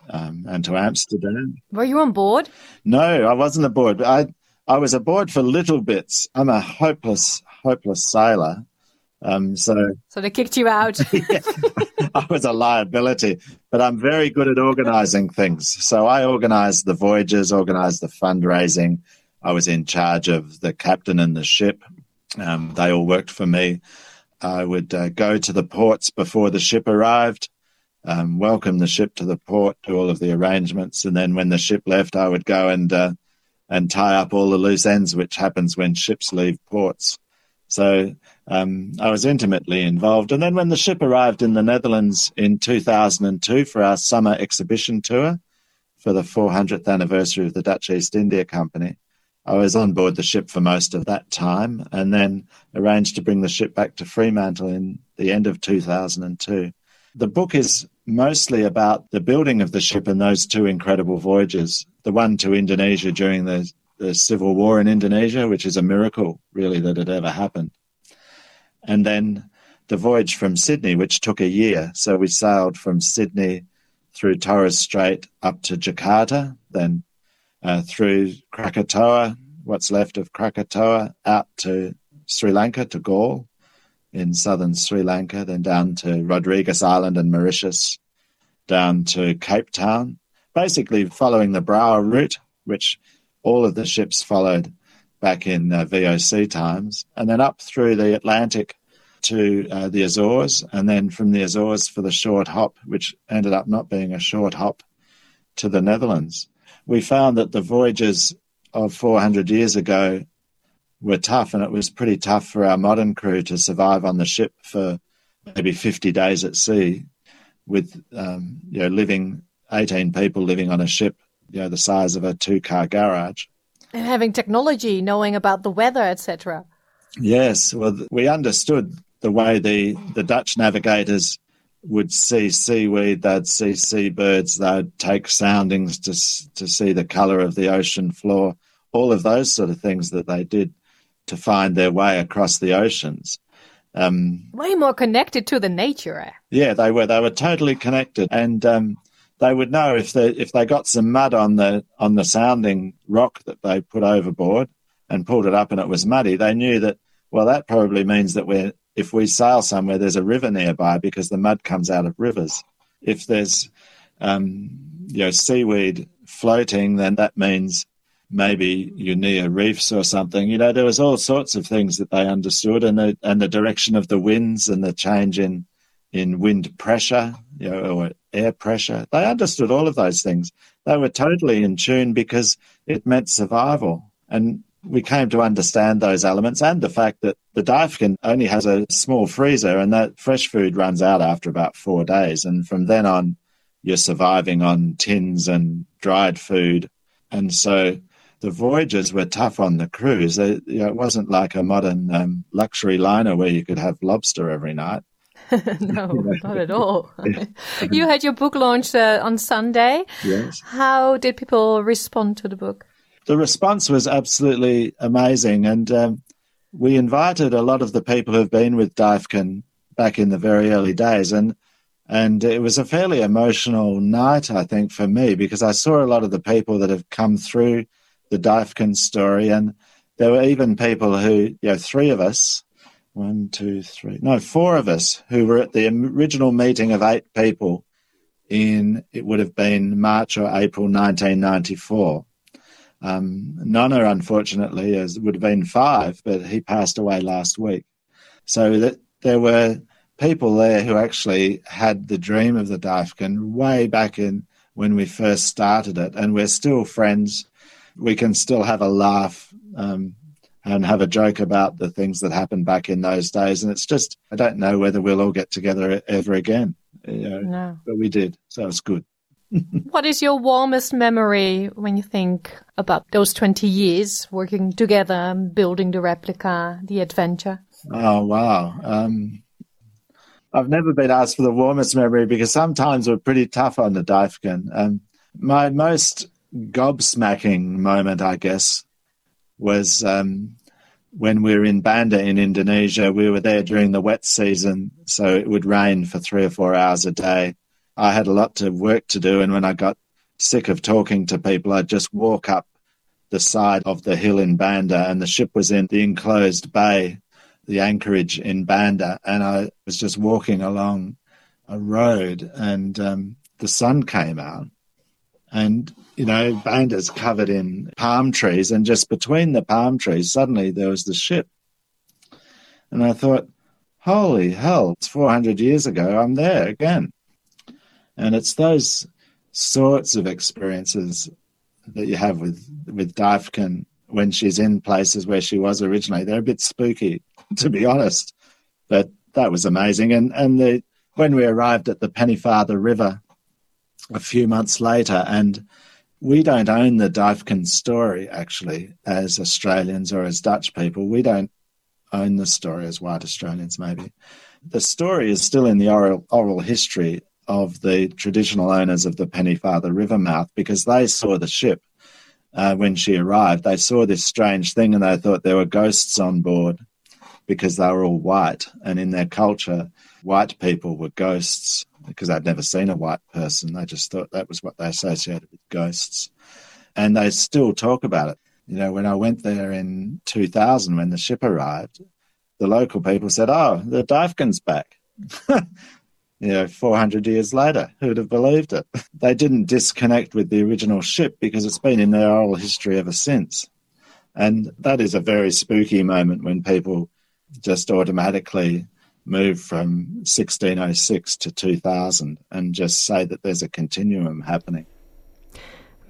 um, and to Amsterdam. Were you on board? No, I wasn't aboard. I I was aboard for little bits. I'm a hopeless, hopeless sailor. Um, so, so they kicked you out. yeah, I was a liability, but I'm very good at organizing things. So I organized the voyages, organized the fundraising. I was in charge of the captain and the ship. Um, they all worked for me. I would uh, go to the ports before the ship arrived, um, welcome the ship to the port, do all of the arrangements, and then when the ship left, I would go and uh, and tie up all the loose ends, which happens when ships leave ports. So um, I was intimately involved. And then when the ship arrived in the Netherlands in 2002 for our summer exhibition tour for the 400th anniversary of the Dutch East India Company, I was on board the ship for most of that time and then arranged to bring the ship back to Fremantle in the end of 2002. The book is mostly about the building of the ship and those two incredible voyages. The one to Indonesia during the, the civil war in Indonesia, which is a miracle, really, that it ever happened. And then the voyage from Sydney, which took a year. So we sailed from Sydney through Torres Strait up to Jakarta, then uh, through Krakatoa, what's left of Krakatoa, out to Sri Lanka, to Galle in southern Sri Lanka, then down to Rodrigues Island and Mauritius, down to Cape Town, basically following the Brouwer route, which all of the ships followed back in uh, VOC times, and then up through the Atlantic to uh, the Azores, and then from the Azores for the short hop, which ended up not being a short hop, to the Netherlands. We found that the voyages of 400 years ago were tough, and it was pretty tough for our modern crew to survive on the ship for maybe 50 days at sea, with um, you know living 18 people living on a ship, you know the size of a two-car garage, and having technology, knowing about the weather, etc. Yes, well, we understood the way the the Dutch navigators would see seaweed, they'd see seabirds, they'd take soundings to to see the color of the ocean floor, all of those sort of things that they did to find their way across the oceans. Um, Way more connected to the nature. Eh? Yeah, they were. They were totally connected, and um, they would know if they if they got some mud on the on the sounding rock that they put overboard and pulled it up and it was muddy. They knew that. Well, that probably means that we're if we sail somewhere, there's a river nearby because the mud comes out of rivers. If there's um, you know seaweed floating, then that means maybe you're near reefs or something. You know, there was all sorts of things that they understood, and the and the direction of the winds and the change in in wind pressure, you know, or air pressure. They understood all of those things. They were totally in tune because it meant survival. And we came to understand those elements and the fact that the Duyfken only has a small freezer and that fresh food runs out after about four days. And from then on, you're surviving on tins and dried food. And so the voyages were tough on the crews. You know, it wasn't like a modern um, luxury liner where you could have lobster every night. no, not at all. you had your book launch uh, on Sunday. Yes. How did people respond to the book? The response was absolutely amazing, and um, we invited a lot of the people who've been with Duyfken back in the very early days, and and it was a fairly emotional night, I think, for me because I saw a lot of the people that have come through the Duyfken story, and there were even people who, you know, three of us one, two, three, no, four of us who were at the original meeting of eight people in, it would have been March or April 1994. Um, Nonna, unfortunately, as would have been five, but he passed away last week. So that there were people there who actually had the dream of the Duyfken way back in when we first started it, and we're still friends. We can still have a laugh um, and have a joke about the things that happened back in those days. And it's just, I don't know whether we'll all get together ever again. You know, no. But we did, so it's good. what is your warmest memory when you think about those 20 years working together, building the replica, the adventure? Oh, wow. Um, I've never been asked for the warmest memory because sometimes we're pretty tough on the Duyfken. Um, my most gobsmacking moment, I guess, was um, when we were in Banda in Indonesia. We were there during the wet season, so it would rain for three or four hours a day. I had a lot of work to do, and when I got sick of talking to people, I'd just walk up the side of the hill in Banda, and the ship was in the enclosed bay, the anchorage in Banda, and I was just walking along a road, and um, the sun came out, and you know, Banda's covered in palm trees, and just between the palm trees, suddenly there was the ship. And I thought, holy hell, it's 400 years ago, I'm there again. And it's those sorts of experiences that you have with, with Duyfken when she's in places where she was originally. They're a bit spooky, to be honest. But that was amazing. And, and the, when we arrived at the Pennefather River a few months later, and we don't own the Duyfken story actually as Australians or as Dutch people. We don't own the story as white Australians, maybe. The story is still in the oral, oral history of the traditional owners of the Pennefather River mouth because they saw the ship uh, when she arrived. They saw this strange thing and they thought there were ghosts on board because they were all white. And in their culture, white people were ghosts because I'd never seen a white person. They just thought that was what they associated with ghosts. And they still talk about it. You know, when I went there in 2000, when the ship arrived, the local people said, Oh, the Duyfken's back. you know, 400 years later, who'd have believed it? They didn't disconnect with the original ship because it's been in their oral history ever since. And that is a very spooky moment when people just automatically move from 1606 to 2000 and just say that there's a continuum happening.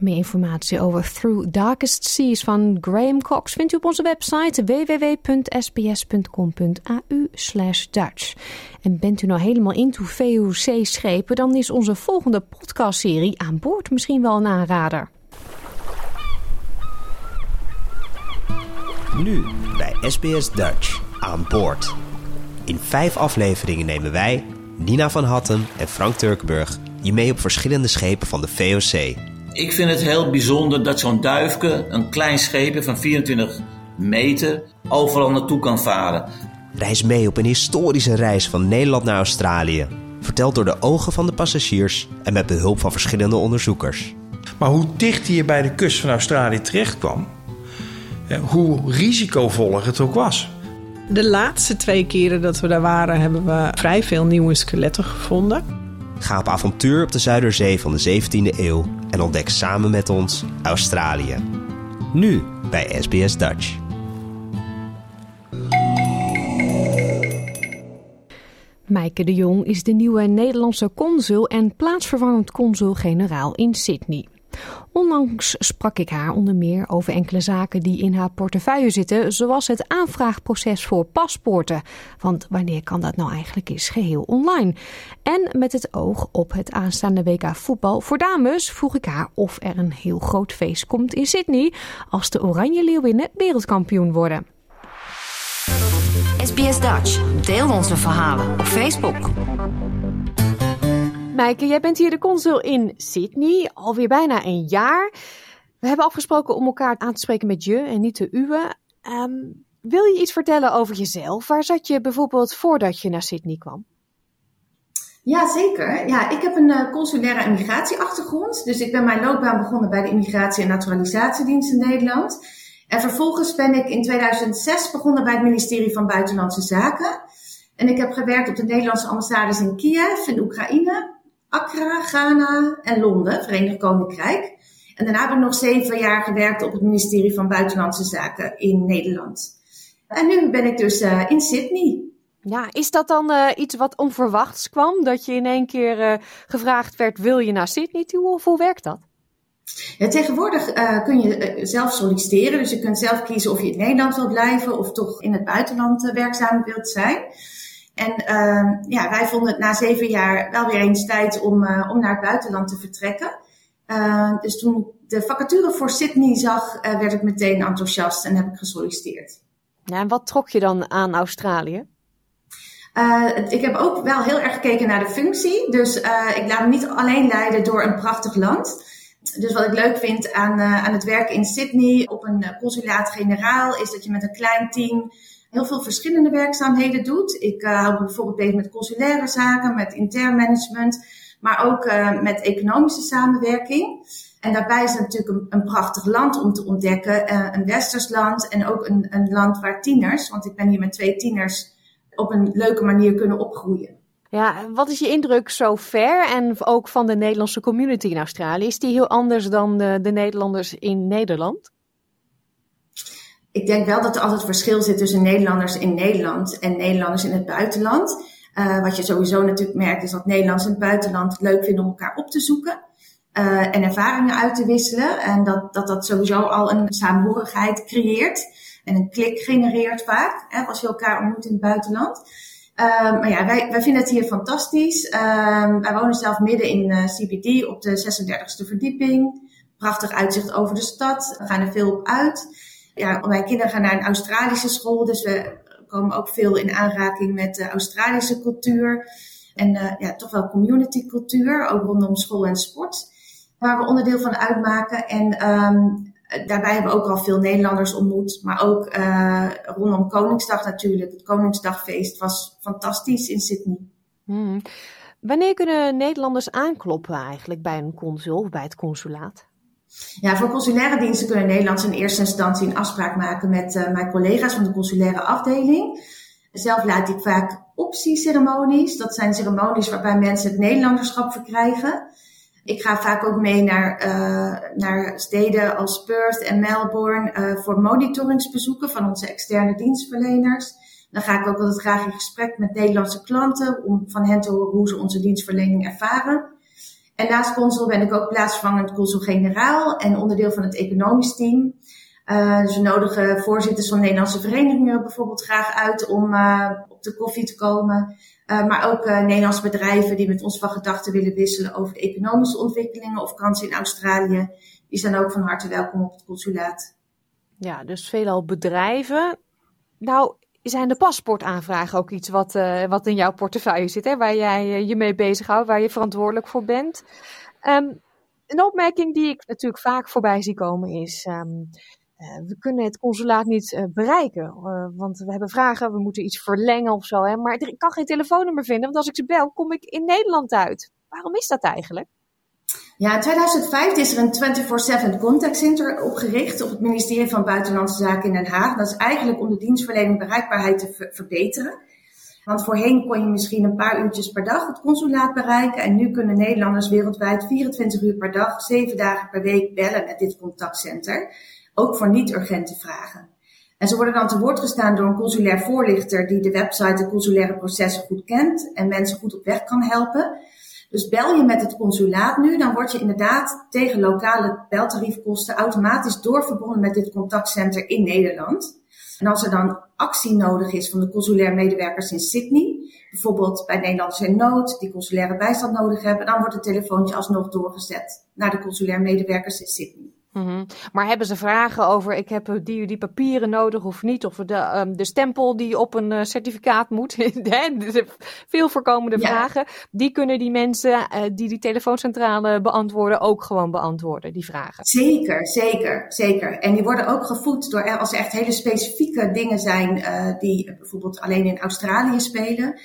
Meer informatie over Through Darkest Seas van Graham Cox vindt u op onze website www.sbs.com.au Dutch. En bent u nou helemaal into VOC-schepen, dan is onze volgende podcastserie aan boord misschien wel een aanrader. Nu bij SBS Dutch aan boord. In vijf afleveringen nemen wij, Nina van Hatten en Frank Turkenburg je mee op verschillende schepen van de VOC. Ik vind het heel bijzonder dat zo'n duifke, een klein scheepje van 24 meter, overal naartoe kan varen. Reis mee op een historische reis van Nederland naar Australië. Verteld door de ogen van de passagiers en met behulp van verschillende onderzoekers. Maar hoe dicht je bij de kust van Australië terecht kwam, hoe risicovoller het ook was. De laatste twee keren dat we daar waren, hebben we vrij veel nieuwe skeletten gevonden. Ga op avontuur op de Zuiderzee van de 17e eeuw en ontdek samen met ons Australië. Nu bij SBS Dutch. Mijke de Jong is de nieuwe Nederlandse consul en plaatsvervangend consul-generaal in Sydney. Onlangs sprak ik haar onder meer over enkele zaken die in haar portefeuille zitten, zoals het aanvraagproces voor paspoorten. Want wanneer kan dat nou eigenlijk eens geheel online? En met het oog op het aanstaande WK voetbal voor dames vroeg ik haar of er een heel groot feest komt in Sydney als de Oranje Leeuwinnen wereldkampioen worden. SBS Dutch. Deel onze verhalen op Facebook. Mijke, jij bent hier de consul in Sydney, alweer bijna een jaar. We hebben afgesproken om elkaar aan te spreken met je en niet de uwe. Ehm, wil je iets vertellen over jezelf? Waar zat je bijvoorbeeld voordat je naar Sydney kwam? Ja, zeker. Ja, ik heb een uh, consulaire immigratieachtergrond. Dus ik ben mijn loopbaan begonnen bij de Immigratie- en Naturalisatiedienst in Nederland. En vervolgens ben ik in 2006 begonnen bij het ministerie van Buitenlandse Zaken. En ik heb gewerkt op de Nederlandse ambassades in Kiev, in Oekraïne, Accra, Ghana en Londen, Verenigd Koninkrijk. En daarna heb ik nog zeven jaar gewerkt op het ministerie van Buitenlandse Zaken in Nederland. En nu ben ik dus uh, in Sydney. Ja, is dat dan uh, iets wat onverwachts kwam? Dat je in één keer uh, gevraagd werd, wil je naar Sydney toe? Of hoe werkt dat? Ja, tegenwoordig uh, kun je zelf solliciteren. Dus je kunt zelf kiezen of je in Nederland wilt blijven of toch in het buitenland werkzaam wilt zijn. En uh, ja, wij vonden het na zeven jaar wel weer eens tijd om, uh, om naar het buitenland te vertrekken. Uh, dus toen ik de vacature voor Sydney zag, werd ik meteen enthousiast en heb ik gesolliciteerd. Ja, en wat trok je dan aan Australië? ik heb ook wel heel erg gekeken naar de functie. Dus ik laat me niet alleen leiden door een prachtig land. Dus wat ik leuk vind aan, aan het werken in Sydney op een consulaat-generaal, is dat je met een klein team heel veel verschillende werkzaamheden doet. Ik uh, hou bijvoorbeeld bezig met consulaire zaken, met intern management, maar ook uh, met economische samenwerking. En daarbij is het natuurlijk een, prachtig land om te ontdekken. Uh, een westers land en ook een, een land waar tieners, want ik ben hier met twee tieners, op een leuke manier kunnen opgroeien. Ja, wat is je indruk zo ver en ook van de Nederlandse community in Australië? Is die heel anders dan de Nederlanders in Nederland? Ik denk wel dat er altijd verschil zit tussen Nederlanders in Nederland en Nederlanders in het buitenland. Uh, wat je sowieso natuurlijk merkt is dat Nederlanders in het buitenland leuk vinden om elkaar op te zoeken. Uh, en ervaringen uit te wisselen. En dat, dat dat sowieso al een saamhorigheid creëert. En een klik genereert vaak, hè, als je elkaar ontmoet in het buitenland. Uh, maar ja, wij, wij vinden het hier fantastisch. wij wonen zelf midden in CBD op de 36e verdieping. Prachtig uitzicht over de stad. We gaan er veel op uit ja, mijn kinderen gaan naar een Australische school, dus we komen ook veel in aanraking met de Australische cultuur. En uh, ja, toch wel community cultuur, ook rondom school en sport, waar we onderdeel van uitmaken. En um, daarbij hebben we ook al veel Nederlanders ontmoet, maar ook uh, rondom Koningsdag natuurlijk. Het Koningsdagfeest was fantastisch in Sydney. Hmm. Wanneer kunnen Nederlanders aankloppen eigenlijk bij een consul of bij het consulaat? Ja, voor consulaire diensten kunnen Nederlanders in eerste instantie een afspraak maken met uh, mijn collega's van de consulaire afdeling. Zelf leid ik vaak optieceremonies. Dat zijn ceremonies waarbij mensen het Nederlanderschap verkrijgen. Ik ga vaak ook mee naar, uh, naar steden als Perth en Melbourne uh, voor monitoringsbezoeken van onze externe dienstverleners. Dan ga ik ook altijd graag in gesprek met Nederlandse klanten om van hen te horen hoe ze onze dienstverlening ervaren. En naast consul ben ik ook plaatsvervangend consul-generaal en onderdeel van het economisch team. Uh, dus nodigen voorzitters van Nederlandse verenigingen bijvoorbeeld graag uit om uh, op de koffie te komen. Uh, maar ook Nederlandse bedrijven die met ons van gedachten willen wisselen over de economische ontwikkelingen of kansen in Australië. Die zijn ook van harte welkom op het consulaat. Ja, dus veelal bedrijven. Nou, zijn de paspoortaanvragen ook iets wat, uh, wat in jouw portefeuille zit, hè? waar jij je mee bezighoudt, waar je verantwoordelijk voor bent. Um, een opmerking die ik natuurlijk vaak voorbij zie komen is. Um, uh, we kunnen het consulaat niet bereiken. Want we hebben vragen, we moeten iets verlengen of zo. Hè? Maar ik kan geen telefoonnummer vinden, want als ik ze bel, kom ik in Nederland uit. Waarom is dat eigenlijk? Ja, in 2005 is er een 24-7 contact center opgericht op het ministerie van Buitenlandse Zaken in Den Haag. Dat is eigenlijk om de dienstverlening bereikbaarheid te ver verbeteren. Want voorheen kon je misschien een paar uurtjes per dag het consulaat bereiken. En nu kunnen Nederlanders wereldwijd 24 uur per dag, 7 dagen per week bellen met dit contactcenter. Ook voor niet-urgente vragen. En ze worden dan te woord gestaan door een consulair voorlichter die de website en consulaire processen goed kent en mensen goed op weg kan helpen. Dus bel je met het consulaat nu, dan word je inderdaad tegen lokale beltariefkosten automatisch doorverbonden met dit contactcenter in Nederland. En als er dan actie nodig is van de consulair medewerkers in Sydney, bijvoorbeeld bij Nederlanders in nood die consulaire bijstand nodig hebben, dan wordt het telefoontje alsnog doorgezet naar de consulair medewerkers in Sydney. Mm -hmm. Maar hebben ze vragen over, ik heb die, die papieren nodig of niet? Of de, um, de stempel die op een uh, certificaat moet? Veel voorkomende ja. vragen. Die kunnen die mensen uh, die die telefooncentrale beantwoorden ook gewoon beantwoorden, die vragen. Zeker, zeker, zeker. En die worden ook gevoed door, als er echt hele specifieke dingen zijn uh, die bijvoorbeeld alleen in Australië spelen,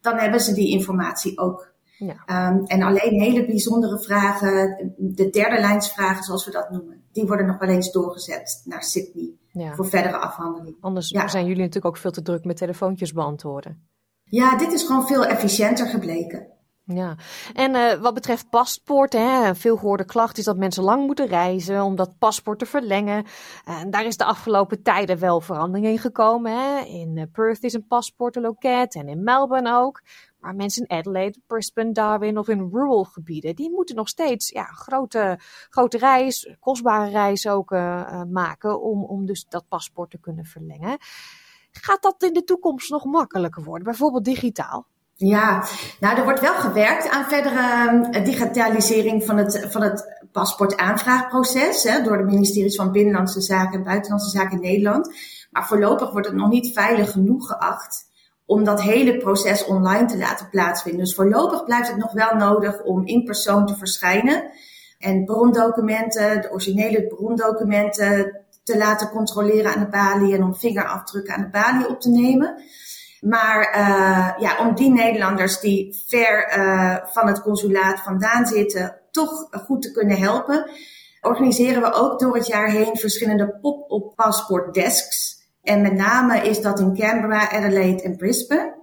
dan hebben ze die informatie ook. Ja. Um, en alleen hele bijzondere vragen, de derde lijnsvragen zoals we dat noemen, die worden nog wel eens doorgezet naar Sydney ja. voor verdere afhandeling. Anders ja. zijn jullie natuurlijk ook veel te druk met telefoontjes beantwoorden. Ja, dit is gewoon veel efficiënter gebleken. Ja, en uh, wat betreft paspoorten, hè, een veel gehoorde klacht is dat mensen lang moeten reizen om dat paspoort te verlengen. En daar is de afgelopen tijden wel verandering in gekomen. Hè. In Perth is een paspoortenloket en in Melbourne ook. Maar mensen in Adelaide, Brisbane, Darwin of in rural gebieden, die moeten nog steeds ja, grote, grote reis, kostbare reis ook uh, uh, maken om, om dus dat paspoort te kunnen verlengen. Gaat dat in de toekomst nog makkelijker worden, bijvoorbeeld digitaal? Ja, nou er wordt wel gewerkt aan verdere uh, digitalisering van het, van het paspoortaanvraagproces hè, door de ministeries van Binnenlandse Zaken en Buitenlandse Zaken in Nederland. Maar voorlopig wordt het nog niet veilig genoeg geacht om dat hele proces online te laten plaatsvinden. Dus voorlopig blijft het nog wel nodig om in persoon te verschijnen en brondocumenten, de originele brondocumenten te laten controleren aan de balie en om vingerafdrukken aan de balie op te nemen. Maar uh, ja, om die Nederlanders die ver uh, van het consulaat vandaan zitten, toch goed te kunnen helpen, organiseren we ook door het jaar heen verschillende pop-up paspoortdesks. En met name is dat in Canberra, Adelaide en Brisbane.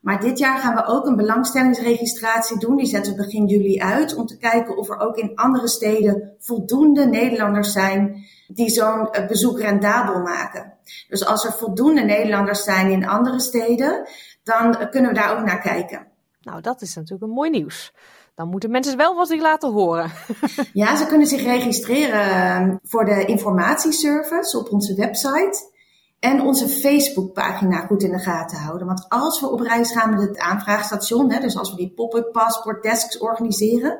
Maar dit jaar gaan we ook een belangstellingsregistratie doen. Die zetten we begin juli uit om te kijken of er ook in andere steden voldoende Nederlanders zijn die zo'n bezoek rendabel maken. Dus als er voldoende Nederlanders zijn in andere steden, dan kunnen we daar ook naar kijken. Nou, dat is natuurlijk een mooi nieuws. Dan moeten mensen wel wat zich laten horen. ja, ze kunnen zich registreren voor de informatieservice op onze website. En onze Facebookpagina goed in de gaten houden. Want als we op reis gaan met het aanvraagstation, hè, dus als we die pop-up passport desks organiseren,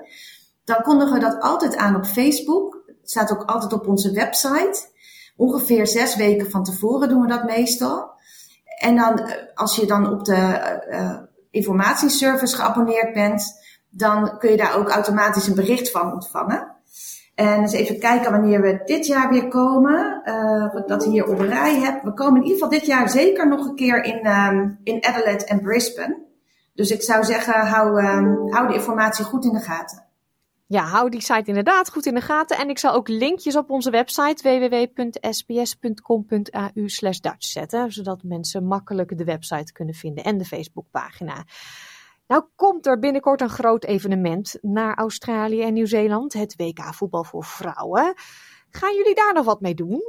dan kondigen we dat altijd aan op Facebook. Het staat ook altijd op onze website. Ongeveer zes weken van tevoren doen we dat meestal. En dan, als je dan op de uh, informatieservice geabonneerd bent, dan kun je daar ook automatisch een bericht van ontvangen. En eens even kijken wanneer we dit jaar weer komen. Uh, dat hier op rij heb. We komen in ieder geval dit jaar zeker nog een keer in, um, in Adelaide en Brisbane. Dus ik zou zeggen, hou, um, hou de informatie goed in de gaten. Ja, hou die site inderdaad goed in de gaten. En ik zal ook linkjes op onze website www.sbs.com.au Dutch zetten. Zodat mensen makkelijk de website kunnen vinden en de Facebookpagina. Nou komt er binnenkort een groot evenement naar Australië en Nieuw-Zeeland, het WK voetbal voor vrouwen. Gaan jullie daar nog wat mee doen?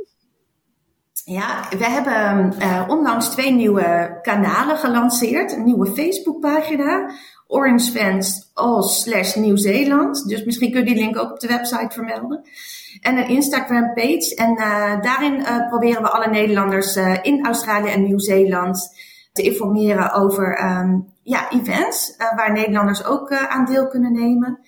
Ja, we hebben uh, onlangs twee nieuwe kanalen gelanceerd. Een nieuwe Facebookpagina, Orange Fans All slash Nieuw-Zeeland. Dus misschien kun je die link ook op de website vermelden. En een Instagram page. En uh, daarin uh, proberen we alle Nederlanders in Australië en Nieuw-Zeeland te informeren over um, ja, events uh, waar Nederlanders ook uh, aan deel kunnen nemen.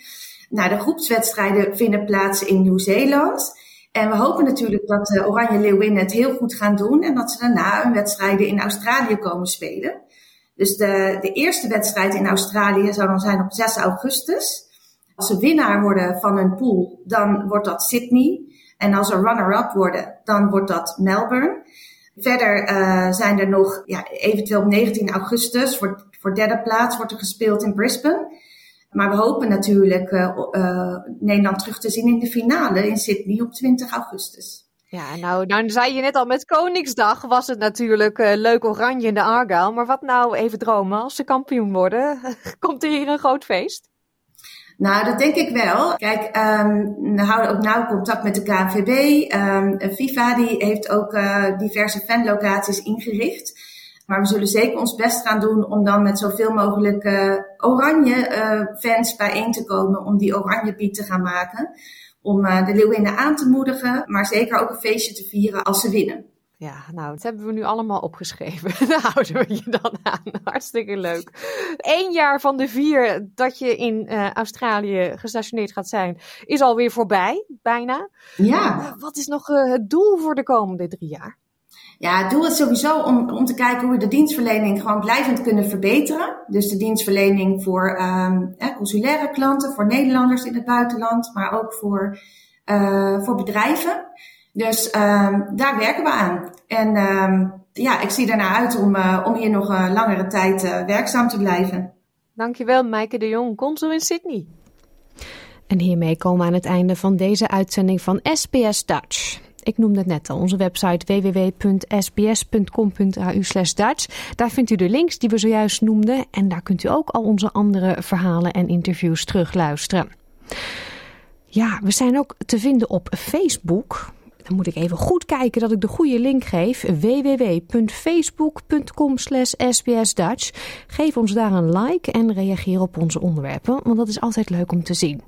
Nou, de groepswedstrijden vinden plaats in Nieuw-Zeeland. En we hopen natuurlijk dat de Oranje Leeuwinnen het heel goed gaan doen en dat ze daarna hun wedstrijden in Australië komen spelen. Dus de, de eerste wedstrijd in Australië zou dan zijn op 6 augustus. Als ze winnaar worden van hun pool, dan wordt dat Sydney. En als ze runner-up worden, dan wordt dat Melbourne. Verder uh, zijn er nog, ja, eventueel op 19 augustus, voor, voor derde plaats wordt er gespeeld in Brisbane. Maar we hopen natuurlijk uh, uh, Nederland terug te zien in de finale in Sydney op 20 augustus. Ja, nou, nou zei je net al, met Koningsdag was het natuurlijk leuk oranje in de Argyle. Maar wat nou even dromen, als ze kampioen worden, komt er hier een groot feest? Nou, dat denk ik wel. Kijk, um, we houden ook nauw contact met de KNVB. Um, ehm, FIFA die heeft ook uh, diverse fanlocaties ingericht. Maar we zullen zeker ons best gaan doen om dan met zoveel mogelijk uh, oranje uh, fans bijeen te komen. Om die oranje piek te gaan maken. Om de Leeuwinnen aan te moedigen, maar zeker ook een feestje te vieren als ze winnen. Ja, nou, dat hebben we nu allemaal opgeschreven. Daar houden we je dan aan. Hartstikke leuk. Eén jaar van de vier dat je in uh, Australië gestationeerd gaat zijn, is alweer voorbij, bijna. Ja. Uh, wat is nog uh, het doel voor de komende drie jaar? Ja, het doel is sowieso om, om te kijken hoe we de dienstverlening gewoon blijvend kunnen verbeteren. Dus de dienstverlening voor um, consulaire klanten, voor Nederlanders in het buitenland, maar ook voor, voor bedrijven. Dus um, daar werken we aan. En um, ja, ik zie ernaar uit om, uh, om hier nog een langere tijd uh, werkzaam te blijven. Dankjewel, Maaike de Jong, consul in Sydney. En hiermee komen we aan het einde van deze uitzending van SBS Dutch. Ik noemde het net al, onze website www.sbs.com.au Dutch. Daar vindt u de links die we zojuist noemden en daar kunt u ook al onze andere verhalen en interviews terugluisteren. Ja, we zijn ook te vinden op Facebook. Dan moet ik even goed kijken dat ik de goede link geef. www.facebook.com sbsdutch. Geef ons daar een like en reageer op onze onderwerpen, want dat is altijd leuk om te zien.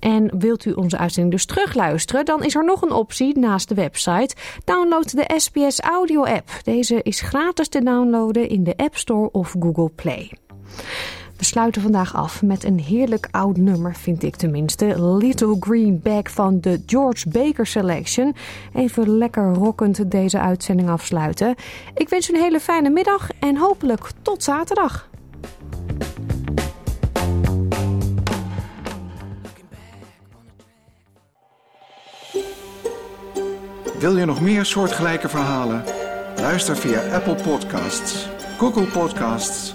En wilt u onze uitzending dus terugluisteren, dan is er nog een optie naast de website. Download de SBS Audio app. Deze is gratis te downloaden in de App Store of Google Play. We sluiten vandaag af met een heerlijk oud nummer, vind ik tenminste. Little Green Bag van de George Baker Selection. Even lekker rockend deze uitzending afsluiten. Ik wens u een hele fijne middag en hopelijk tot zaterdag. Wil je nog meer soortgelijke verhalen? Luister via Apple Podcasts, Google Podcasts,